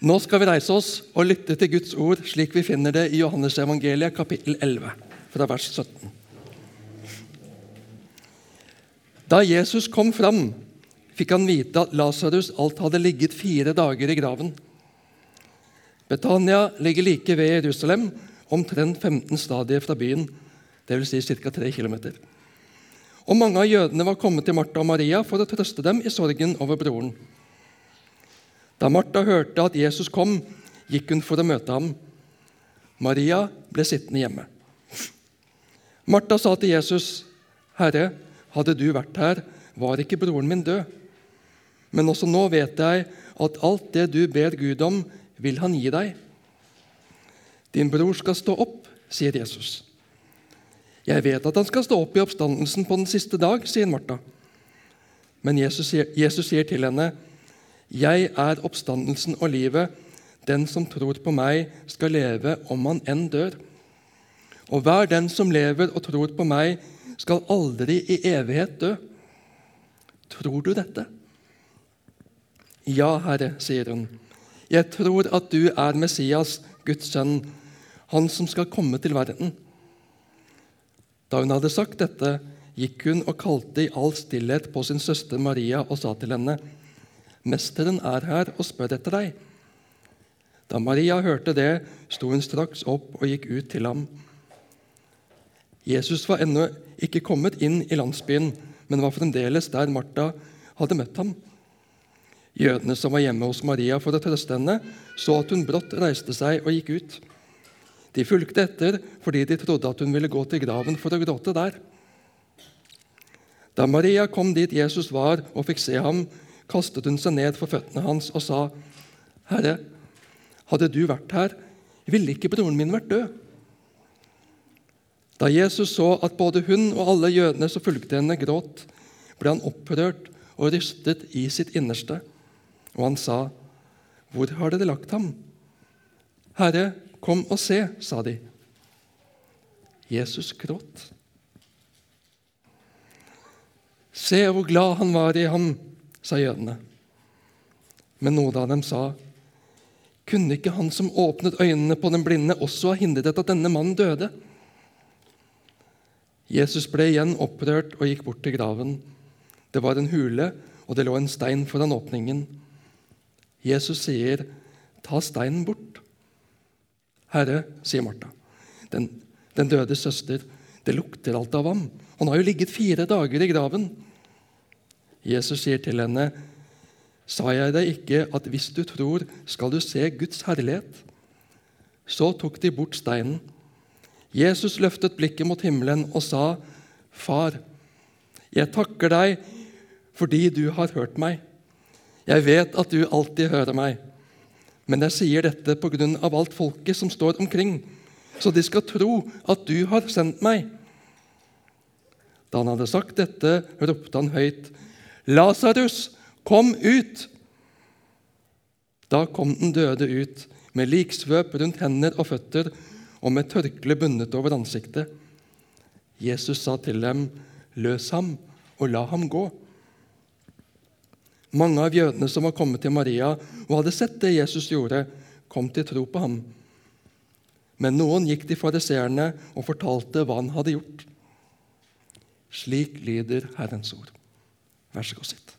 Nå skal vi reise oss og lytte til Guds ord slik vi finner det i Johannes evangeliet kapittel 11, fra vers 17. Da Jesus kom fram, fikk han vite at Lasarus alt hadde ligget fire dager i graven. Betania ligger like ved Jerusalem, omtrent 15 stadier fra byen, dvs. Si ca. 3 km. Og mange av jødene var kommet til Martha og Maria for å trøste dem i sorgen over broren. Da Martha hørte at Jesus kom, gikk hun for å møte ham. Maria ble sittende hjemme. Martha sa til Jesus, 'Herre, hadde du vært her, var ikke broren min død.' 'Men også nå vet jeg at alt det du ber Gud om, vil han gi deg.' 'Din bror skal stå opp', sier Jesus. 'Jeg vet at han skal stå opp i oppstandelsen på den siste dag', sier Martha. Men Jesus, Jesus sier til henne, 'Jeg er oppstandelsen og livet. Den som tror på meg, skal leve om han enn dør.' Og hver den som lever og tror på meg, skal aldri i evighet dø. Tror du dette? Ja, Herre, sier hun. Jeg tror at du er Messias, Guds sønn, han som skal komme til verden. Da hun hadde sagt dette, gikk hun og kalte i all stillhet på sin søster Maria og sa til henne:" 'Mesteren er her og spør etter deg.' Da Maria hørte det, sto hun straks opp og gikk ut til ham. Jesus var ennå ikke kommet inn i landsbyen, men var fremdeles der Martha hadde møtt ham. Jødene som var hjemme hos Maria for å trøste henne, så at hun brått reiste seg og gikk ut. De fulgte etter fordi de trodde at hun ville gå til graven for å gråte der. Da Maria kom dit Jesus var og fikk se ham, kastet hun seg ned for føttene hans og sa, 'Herre, hadde du vært her, ville ikke broren min vært død.' Da Jesus så at både hun og alle jødene som fulgte henne, gråt, ble han opprørt og rystet i sitt innerste. Og han sa, 'Hvor har dere lagt ham?' 'Herre, kom og se', sa de. Jesus gråt. Se hvor glad han var i ham, sa jødene. Men noen av dem sa, kunne ikke han som åpnet øynene på den blinde, også ha hindret at denne mannen døde? Jesus ble igjen opprørt og gikk bort til graven. Det var en hule, og det lå en stein foran åpningen. Jesus sier, 'Ta steinen bort'. 'Herre', sier Martha, den, den døde søster, 'det lukter alt av ham.' Han har jo ligget fire dager i graven. Jesus sier til henne, Sa jeg deg ikke at hvis du tror, skal du se Guds herlighet? Så tok de bort steinen. Jesus løftet blikket mot himmelen og sa, Far, jeg takker deg fordi du har hørt meg. Jeg vet at du alltid hører meg. Men jeg sier dette på grunn av alt folket som står omkring, så de skal tro at du har sendt meg. Da han hadde sagt dette, ropte han høyt, Lasarus, kom ut! Da kom den døde ut, med liksvøp rundt hender og føtter og med tørkle bundet over ansiktet. Jesus sa til dem, løs ham og la ham gå. Mange av jødene som var kommet til Maria og hadde sett det Jesus gjorde, kom til tro på ham. Men noen gikk til fariseerne og fortalte hva han hadde gjort. Slik lyder Herrens ord. Vær så god, sitt.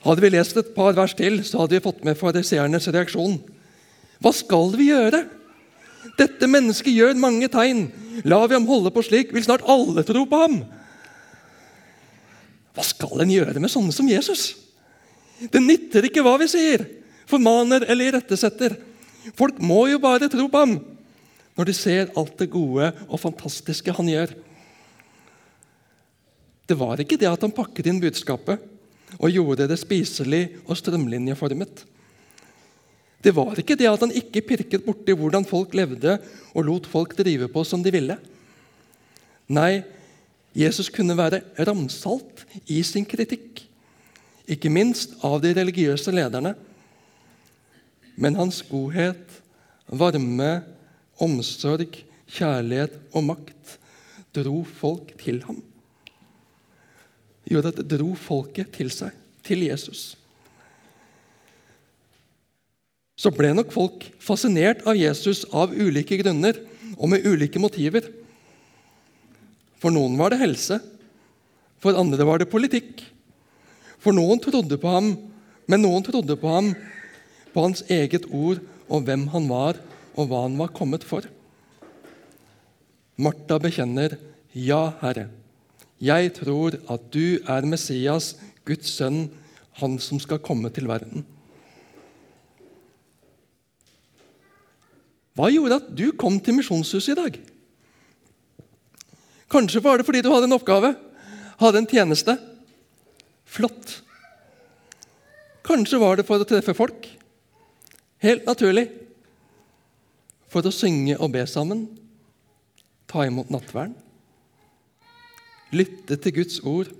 Hadde vi lest et par vers til, så hadde vi fått med fariseernes reaksjon. Hva skal vi gjøre? Dette mennesket gjør mange tegn. La vi ham holde på slik, vil snart alle tro på ham. Hva skal en gjøre med sånne som Jesus? Det nytter ikke hva vi sier, formaner eller irettesetter. Folk må jo bare tro på ham når de ser alt det gode og fantastiske han gjør. Det var ikke det at han pakket inn budskapet og gjorde det spiselig og strømlinjeformet. Det var ikke det at han ikke pirket borti hvordan folk levde og lot folk drive på som de ville. Nei, Jesus kunne være ramsalt i sin kritikk, ikke minst av de religiøse lederne. Men hans godhet, varme, omsorg, kjærlighet og makt dro folk til ham gjorde at det dro folket til seg, til Jesus. så ble nok folk fascinert av Jesus av ulike grunner og med ulike motiver. For noen var det helse, for andre var det politikk. For noen trodde på ham, men noen trodde på ham på hans eget ord og hvem han var, og hva han var kommet for. Martha bekjenner, 'Ja, Herre, jeg tror at du er Messias, Guds sønn, han som skal komme til verden.' Hva gjorde at du kom til Misjonshuset i dag? Kanskje var det fordi du hadde en oppgave, hadde en tjeneste. Flott. Kanskje var det for å treffe folk. Helt naturlig. For å synge og be sammen, ta imot nattvern, lytte til Guds ord,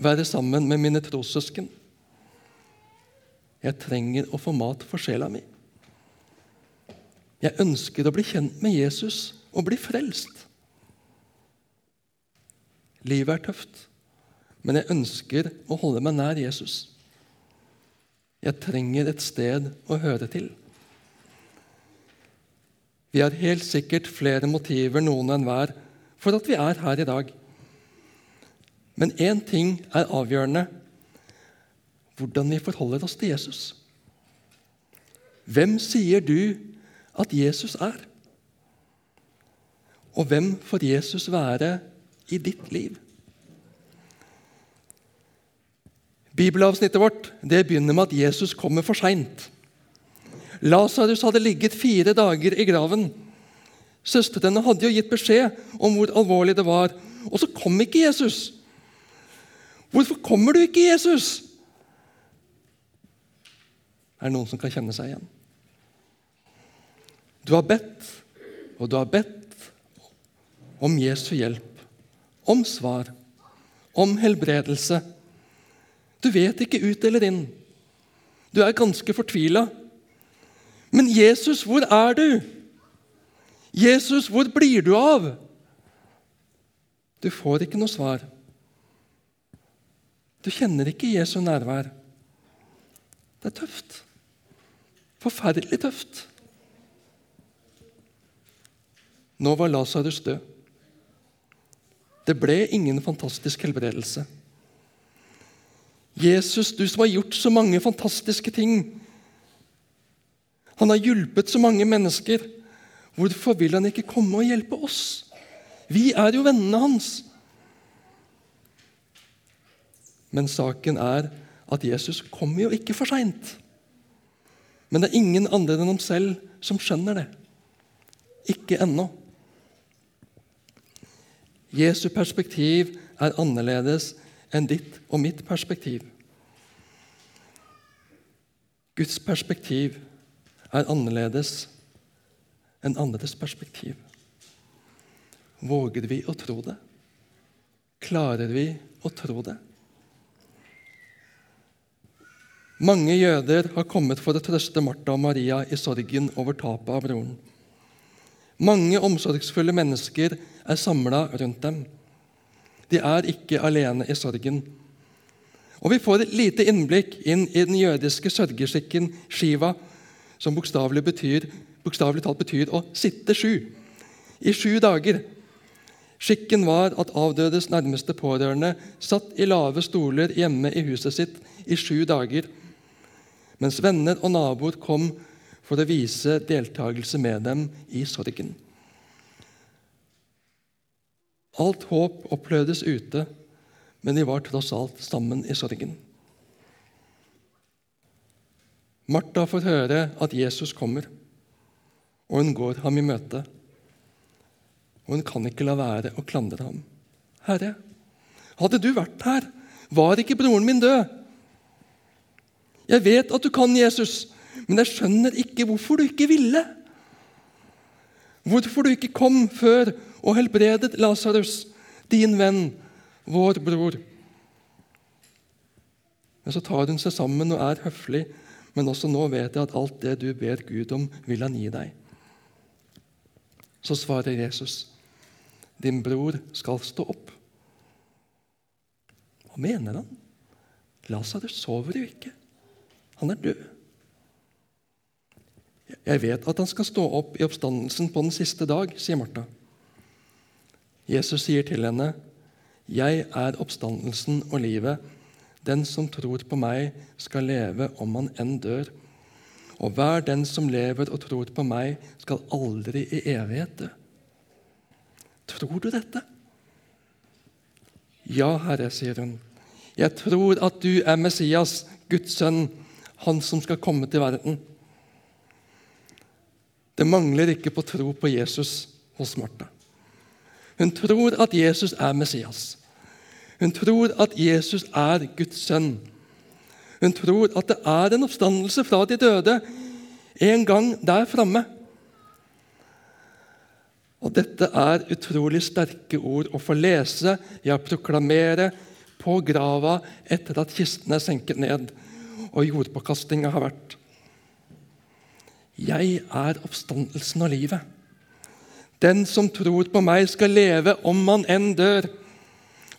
være sammen med mine trossøsken. Jeg trenger å få mat for sjela mi. Jeg ønsker å bli kjent med Jesus og bli frelst. Livet er tøft, men jeg ønsker å holde meg nær Jesus. Jeg trenger et sted å høre til. Vi har helt sikkert flere motiver, noen enn hver, for at vi er her i dag. Men én ting er avgjørende hvordan vi forholder oss til Jesus. Hvem sier du at Jesus er? Og hvem får Jesus være i ditt liv? Bibelavsnittet vårt det begynner med at Jesus kommer for seint. Lasarus hadde ligget fire dager i graven. Søstrene hadde jo gitt beskjed om hvor alvorlig det var, og så kom ikke Jesus. Hvorfor kommer du ikke, Jesus? Er det noen som kan kjenne seg igjen? Du har bedt, og du har bedt om Jesu hjelp, om svar, om helbredelse du vet ikke ut eller inn. Du er ganske fortvila. Men Jesus, hvor er du? Jesus, hvor blir du av? Du får ikke noe svar. Du kjenner ikke Jesu nærvær. Det er tøft. Forferdelig tøft. Nå var Lasarus død. Det ble ingen fantastisk helbredelse. Jesus, du som har gjort så mange fantastiske ting. Han har hjulpet så mange mennesker. Hvorfor vil han ikke komme og hjelpe oss? Vi er jo vennene hans. Men saken er at Jesus kommer jo ikke for seint. Men det er ingen andre enn ham selv som skjønner det. Ikke ennå. Jesu perspektiv er annerledes enn ditt og mitt perspektiv. Guds perspektiv er annerledes enn andres perspektiv. Våger vi å tro det? Klarer vi å tro det? Mange jøder har kommet for å trøste Martha og Maria i sorgen over tapet av broren. Mange omsorgsfulle mennesker er samla rundt dem. De er ikke alene i sorgen. Og Vi får et lite innblikk inn i den jødiske sørgeskikken shiva, som bokstavelig, betyr, bokstavelig talt betyr å sitte sju. I sju dager. Skikken var at avdødes nærmeste pårørende satt i lave stoler hjemme i huset sitt i sju dager, mens venner og naboer kom for å vise deltakelse med dem i sorgen. Alt håp opplødes ute, men de var tross alt sammen i sorgen. Martha får høre at Jesus kommer, og hun går ham i møte. Og hun kan ikke la være å klandre ham. Herre, hadde du vært her, var ikke broren min død. Jeg vet at du kan Jesus, men jeg skjønner ikke hvorfor du ikke ville. Hvorfor du ikke kom før og helbredet Lasarus, din venn, vår bror. Men så tar hun seg sammen og er høflig, men også nå vet jeg at alt det du ber Gud om, vil han gi deg. Så svarer Jesus, din bror skal stå opp. Hva mener han? Lasarus sover jo ikke. Han er død. Jeg vet at han skal stå opp i oppstandelsen på den siste dag, sier Martha. Jesus sier til henne, 'Jeg er oppstandelsen og livet.' 'Den som tror på meg, skal leve om han enn dør.' 'Og hver den som lever og tror på meg, skal aldri i evighet dø.' Tror du dette? Ja, Herre, sier hun. Jeg tror at du er Messias, Guds sønn, han som skal komme til verden. Det mangler ikke på tro på Jesus hos Martha. Hun tror at Jesus er Messias. Hun tror at Jesus er Guds sønn. Hun tror at det er en oppstandelse fra de døde en gang der framme. Og Dette er utrolig sterke ord å få lese, ja, proklamere på grava etter at kisten er senket ned og jordpåkastinga har vært. Jeg er oppstandelsen og livet. Den som tror på meg, skal leve om man enn dør.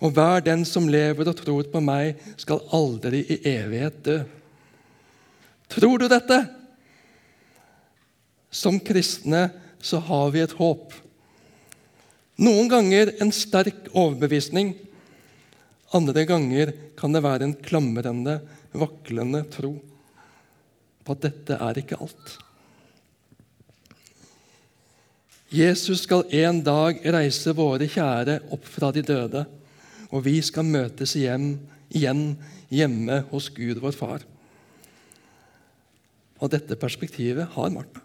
Og hver den som lever og tror på meg, skal aldri i evighet dø. Tror du dette? Som kristne så har vi et håp. Noen ganger en sterk overbevisning. Andre ganger kan det være en klamrende, vaklende tro på at dette er ikke alt. Jesus skal en dag reise våre kjære opp fra de døde, og vi skal møtes igjen, igjen hjemme hos Gud, vår Far. Og dette perspektivet har Martha.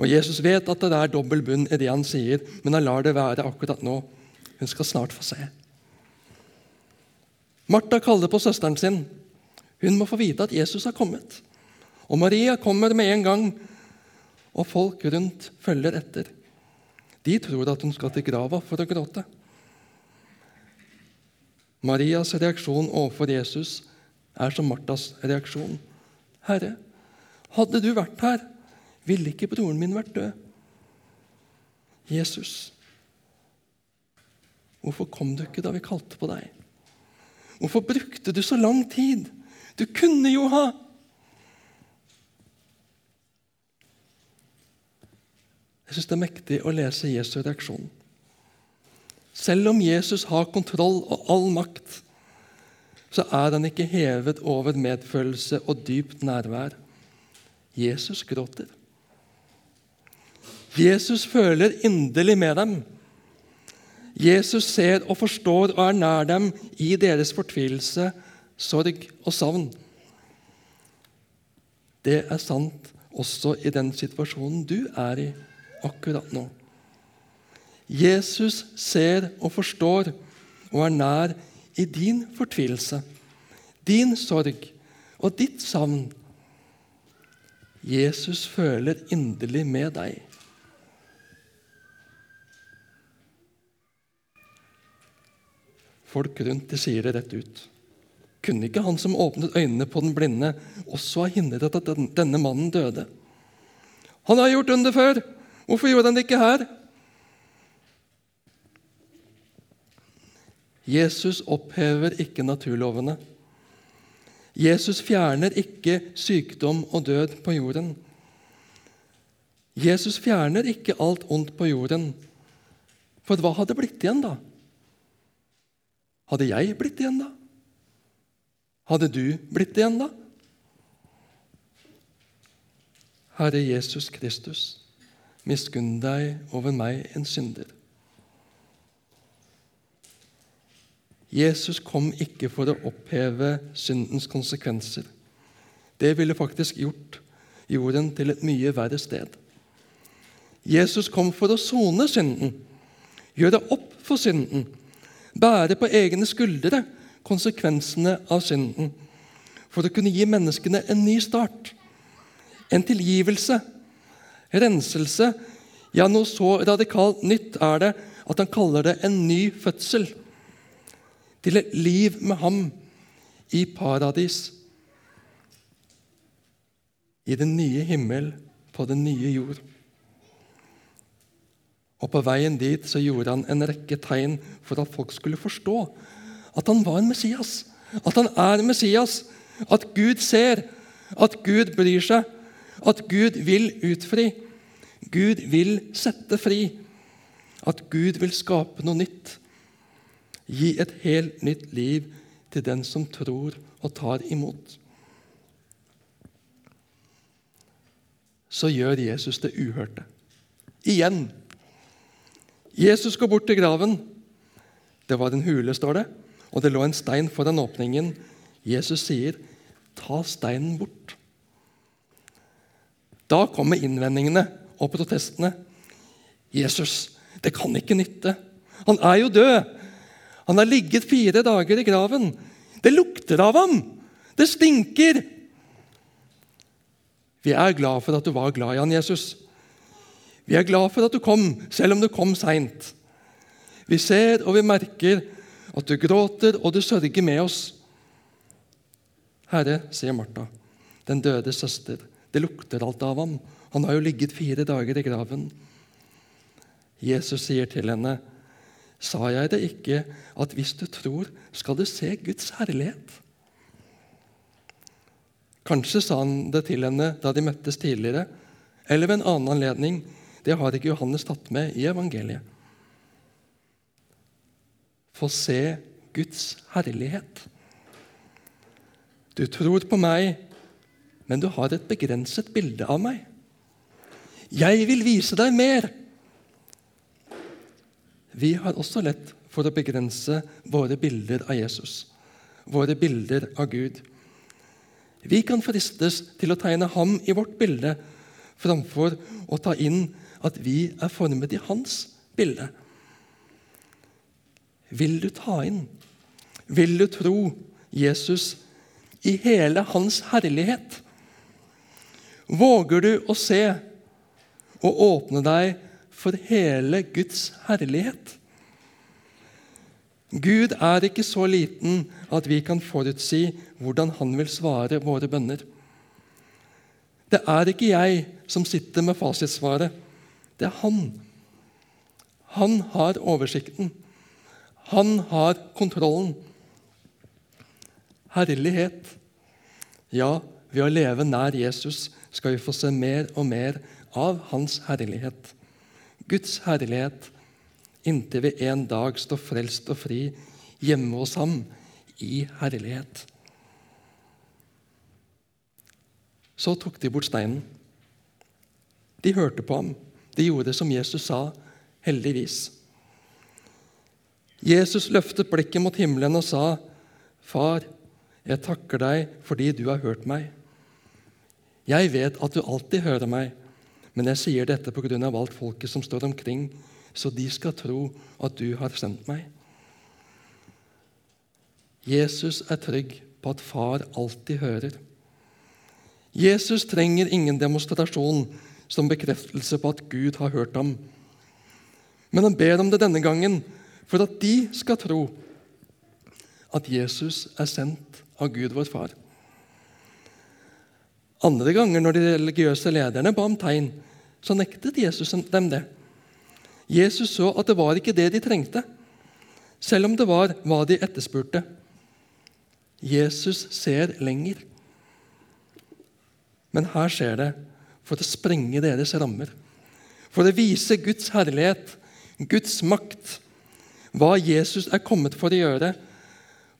Og Jesus vet at det er dobbel bunn i det han sier, men han lar det være akkurat nå. Hun skal snart få se. Martha kaller på søsteren sin. Hun må få vite at Jesus har kommet. Og Maria kommer med en gang, og folk rundt følger etter. De tror at hun skal til grava for å gråte. Marias reaksjon overfor Jesus er som Martas reaksjon. Herre, hadde du vært her, ville ikke broren min vært død? Jesus, hvorfor kom du ikke da vi kalte på deg? Hvorfor brukte du så lang tid? Du kunne jo ha Jeg syns det er mektig å lese Jesu reaksjon. Selv om Jesus har kontroll og all makt, så er han ikke hevet over medfølelse og dypt nærvær. Jesus gråter. Jesus føler inderlig med dem. Jesus ser og forstår og er nær dem i deres fortvilelse, sorg og savn. Det er sant også i den situasjonen du er i akkurat nå. Jesus ser og forstår og er nær i din fortvilelse, din sorg og ditt savn. Jesus føler inderlig med deg. Folk rundt de sier det rett ut. Kunne ikke han som åpnet øynene på den blinde, også ha hindret at denne mannen døde? Han har gjort under før! Hvorfor gjorde han det ikke her? Jesus opphever ikke naturlovene. Jesus fjerner ikke sykdom og død på jorden. Jesus fjerner ikke alt ondt på jorden. For hva hadde blitt igjen da? Hadde jeg blitt igjen da? Hadde du blitt igjen da? Herre Jesus Kristus, miskunn deg over meg, en synder. Jesus kom ikke for å oppheve syndens konsekvenser. Det ville faktisk gjort jorden til et mye verre sted. Jesus kom for å sone synden, gjøre opp for synden bære på egne skuldre konsekvensene av synden for å kunne gi menneskene en ny start, en tilgivelse, renselse. Ja, noe så radikalt nytt er det at han kaller det en ny fødsel. Til et liv med ham i paradis. I den nye himmel, på den nye jord. Og På veien dit så gjorde han en rekke tegn for at folk skulle forstå at han var en Messias, at han er Messias, at Gud ser, at Gud bryr seg, at Gud vil utfri. Gud vil sette fri. At Gud vil skape noe nytt. Gi et helt nytt liv til den som tror og tar imot. Så gjør Jesus det uhørte. Igjen. Jesus går bort til graven. Det var en hule, står det, og det lå en stein foran åpningen. Jesus sier, 'Ta steinen bort'. Da kommer innvendingene og protestene. 'Jesus, det kan ikke nytte. Han er jo død.' 'Han har ligget fire dager i graven.' 'Det lukter av ham. Det stinker.' Vi er glad for at du var glad i han, Jesus. Vi er glad for at du kom, selv om du kom seint. Vi ser og vi merker at du gråter og du sørger med oss. Herre, sier Martha, den døde søster, det lukter alt av ham. Han har jo ligget fire dager i graven. Jesus sier til henne, sa jeg det ikke, at hvis du tror, skal du se Guds herlighet? Kanskje sa han det til henne da de møttes tidligere, eller ved en annen anledning. Det har ikke Johannes tatt med i evangeliet. Få se Guds herlighet. Du tror på meg, men du har et begrenset bilde av meg. Jeg vil vise deg mer. Vi har også lett for å begrense våre bilder av Jesus, våre bilder av Gud. Vi kan fristes til å tegne ham i vårt bilde framfor å ta inn at vi er formet i hans bilde. Vil du ta inn, vil du tro Jesus i hele hans herlighet? Våger du å se og åpne deg for hele Guds herlighet? Gud er ikke så liten at vi kan forutsi hvordan han vil svare våre bønner. Det er ikke jeg som sitter med fasitsvaret. Det er han. Han har oversikten. Han har kontrollen. Herlighet. Ja, ved å leve nær Jesus skal vi få se mer og mer av hans herlighet. Guds herlighet inntil vi en dag står frelst og fri hjemme hos ham i herlighet. Så tok de bort steinen. De hørte på ham. De gjorde som Jesus sa, heldigvis. Jesus løftet blikket mot himmelen og sa, 'Far, jeg takker deg fordi du har hørt meg.' 'Jeg vet at du alltid hører meg, men jeg sier dette av alt folket som står omkring, så de skal tro at du har sendt meg.' Jesus er trygg på at far alltid hører. Jesus trenger ingen demonstrasjon som bekreftelse på at Gud har hørt ham. Men han ber om det denne gangen for at de skal tro at Jesus er sendt av Gud, vår far. Andre ganger når de religiøse lederne ba om tegn, så nektet Jesus dem det. Jesus så at det var ikke det de trengte, selv om det var hva de etterspurte. Jesus ser lenger. Men her skjer det for å sprenge deres rammer, for å vise Guds herlighet, Guds makt, hva Jesus er kommet for å gjøre,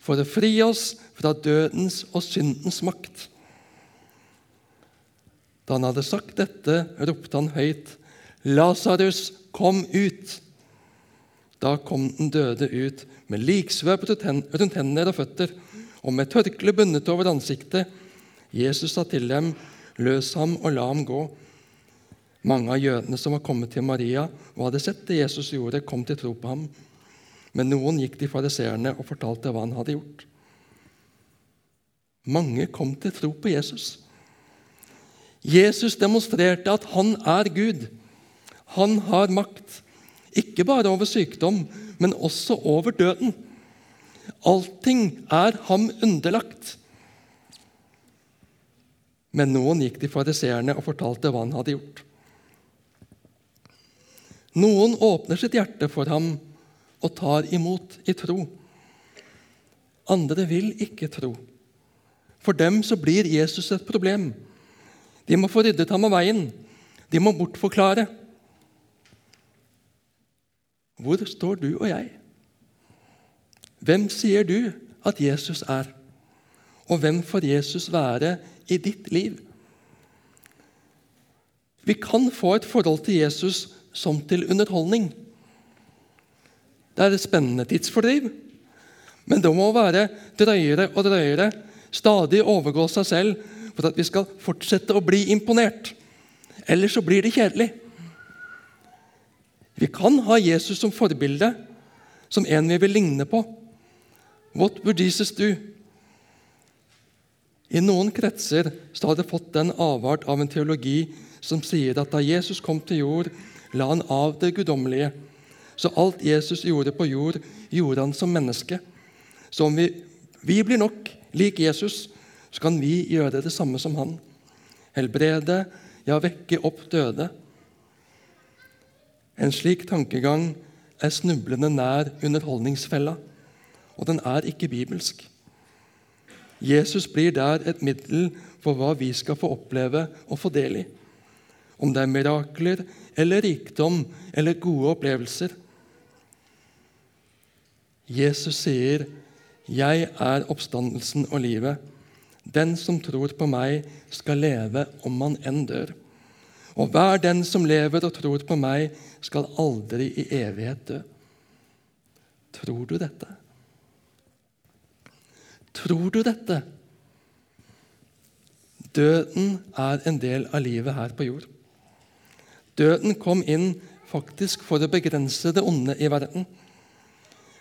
for å fri oss fra dødens og syndens makt. Da han hadde sagt dette, ropte han høyt, 'Lasarus, kom ut!' Da kom den døde ut med liksvøp rundt hender og føtter og med tørkle bundet over ansiktet. Jesus sa til dem, 'Løs ham og la ham gå.' Mange av jødene som var kommet til Maria og hadde sett det Jesus gjorde, kom til tro på ham. Men noen gikk til fariseerne og fortalte hva han hadde gjort. Mange kom til tro på Jesus. Jesus demonstrerte at han er Gud. Han har makt, ikke bare over sykdom, men også over døden. Allting er ham underlagt. Men noen gikk til fariseerne og fortalte hva han hadde gjort. Noen åpner sitt hjerte for ham og tar imot i tro. Andre vil ikke tro. For dem så blir Jesus et problem. De må få ryddet ham av veien. De må bortforklare. Hvor står du og jeg? Hvem sier du at Jesus er? Og hvem får Jesus være i ditt liv? Vi kan få et forhold til Jesus som til underholdning. Det er et spennende tidsfordriv, men det må være drøyere og drøyere, stadig overgå seg selv for at vi skal fortsette å bli imponert. Ellers så blir det kjedelig. Vi kan ha Jesus som forbilde, som en vi vil ligne på. What would Jesus do? I noen kretser så har det fått den avart av en teologi som sier at da Jesus kom til jord, la han av det guddommelige. Så alt Jesus gjorde på jord, gjorde han som menneske. Så om vi, vi blir nok lik Jesus, så kan vi gjøre det samme som han. Helbrede, ja, vekke opp døde. En slik tankegang er snublende nær underholdningsfella, og den er ikke bibelsk. Jesus blir der et middel for hva vi skal få oppleve og få del i. Om det er mirakler eller rikdom eller gode opplevelser. Jesus sier, 'Jeg er oppstandelsen og livet'. Den som tror på meg, skal leve om han enn dør. Og hver den som lever og tror på meg, skal aldri i evighet dø. Tror du dette? Tror du dette? Døden er en del av livet her på jord. Døden kom inn faktisk for å begrense det onde i verden.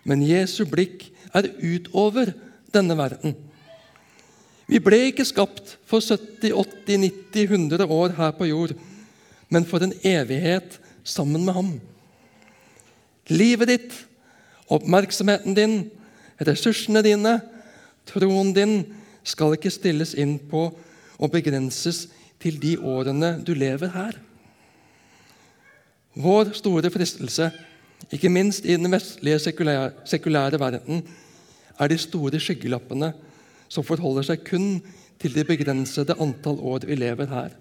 Men Jesu blikk er utover denne verden. Vi ble ikke skapt for 70, 80, 90, 100 år her på jord, men for en evighet sammen med ham. Livet ditt, oppmerksomheten din, ressursene dine, troen din skal ikke stilles inn på og begrenses til de årene du lever her. Vår store fristelse, ikke minst i den vestlige sekulære, sekulære verden, er de store skyggelappene som forholder seg kun til det begrensede antall år vi lever her.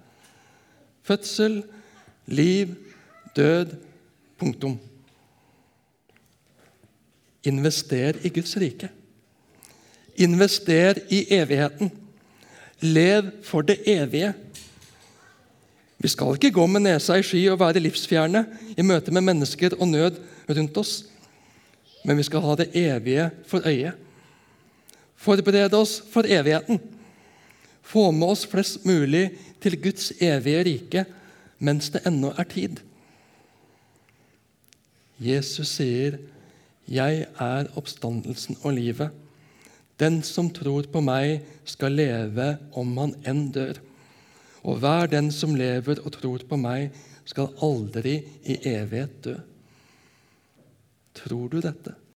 Fødsel, liv, død. Punktum. Invester i Guds rike. Invester i evigheten. Lev for det evige. Vi skal ikke gå med nesa i sky og være livsfjerne i møte med mennesker og nød rundt oss, men vi skal ha det evige for øye. Forberede oss for evigheten. Få med oss flest mulig til Guds evige rike mens det ennå er tid. Jesus sier, 'Jeg er oppstandelsen og livet'. Den som tror på meg, skal leve om han enn dør. Og hver den som lever og tror på meg, skal aldri i evighet dø. Tror du dette?